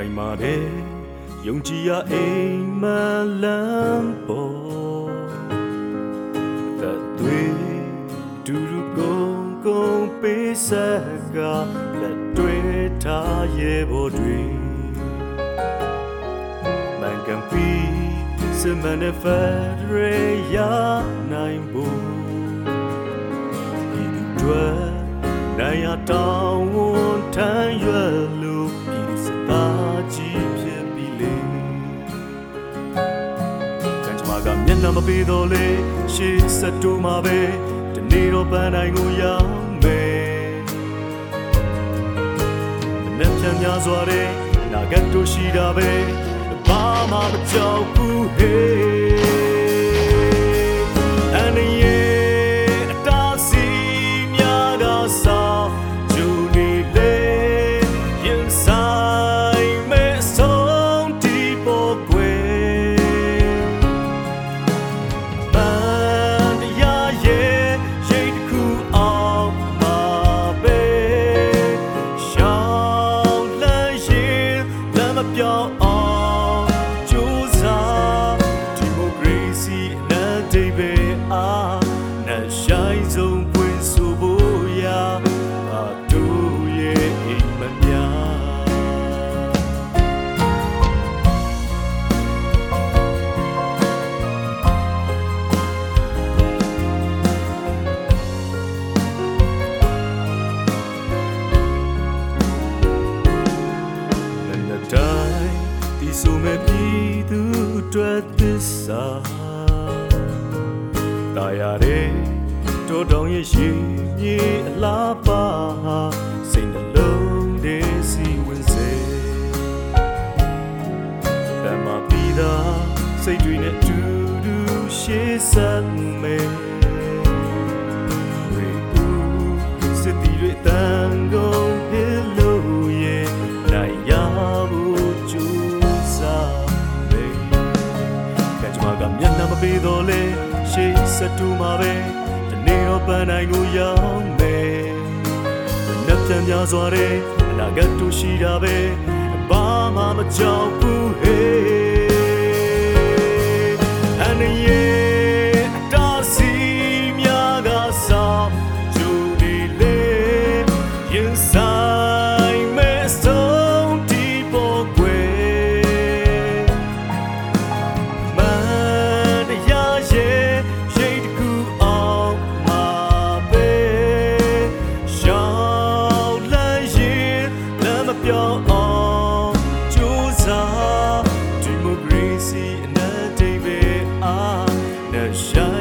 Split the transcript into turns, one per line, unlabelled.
ခိုင်မာတဲ့ယုံကြည်ရအိမ်မလန်းပေါ်သက်သွေးဒူရူကုန်ကုန်ပေးဆက်ကလက်တွေ့ထားရဲ့ဘောတွေမန်ကန်ပီစမန်ဖက်ရေယာနိုင်ဘူးဒီတွေ့နိုင်ရတောင်းဝန်ထမ်းရွယ် ကံကြမ္မာကမျက်နှာမပေးတော့လေရှေ့ဆက်တူမှာပဲဒီနေ့တော့ပန်းတိုင်းကိုရောက်မယ်မနေ့ပြန်များစွာတဲ့အနာဂတ်တို့ရှိတာပဲဘာမှမကြောက်ဘူးဟေး လမ်း ဆိုမဲ့ပြည်သူအတွက်သစ္စာတာယာတဲ့တော်တောင်ရဲ့ရှိမြေအလားပါစိတ်နှလုံးတွေစီဝင်စေဓမ္မပြည်သာစိတ်တွေနဲ့အတူတူရှေ့ဆက်မယ် ရှေးစတူမှာပဲဒီနေ့တော့ပန်းနိုင်ကိုရောက်မယ်နှစ်ပြန်များစွာတဲ့အနာဂတ်တို့ရှိတာပဲဘာမှမကြောက်ဘူးဟေး စီအနက်တိတ်ပဲအားနဲ့ဆို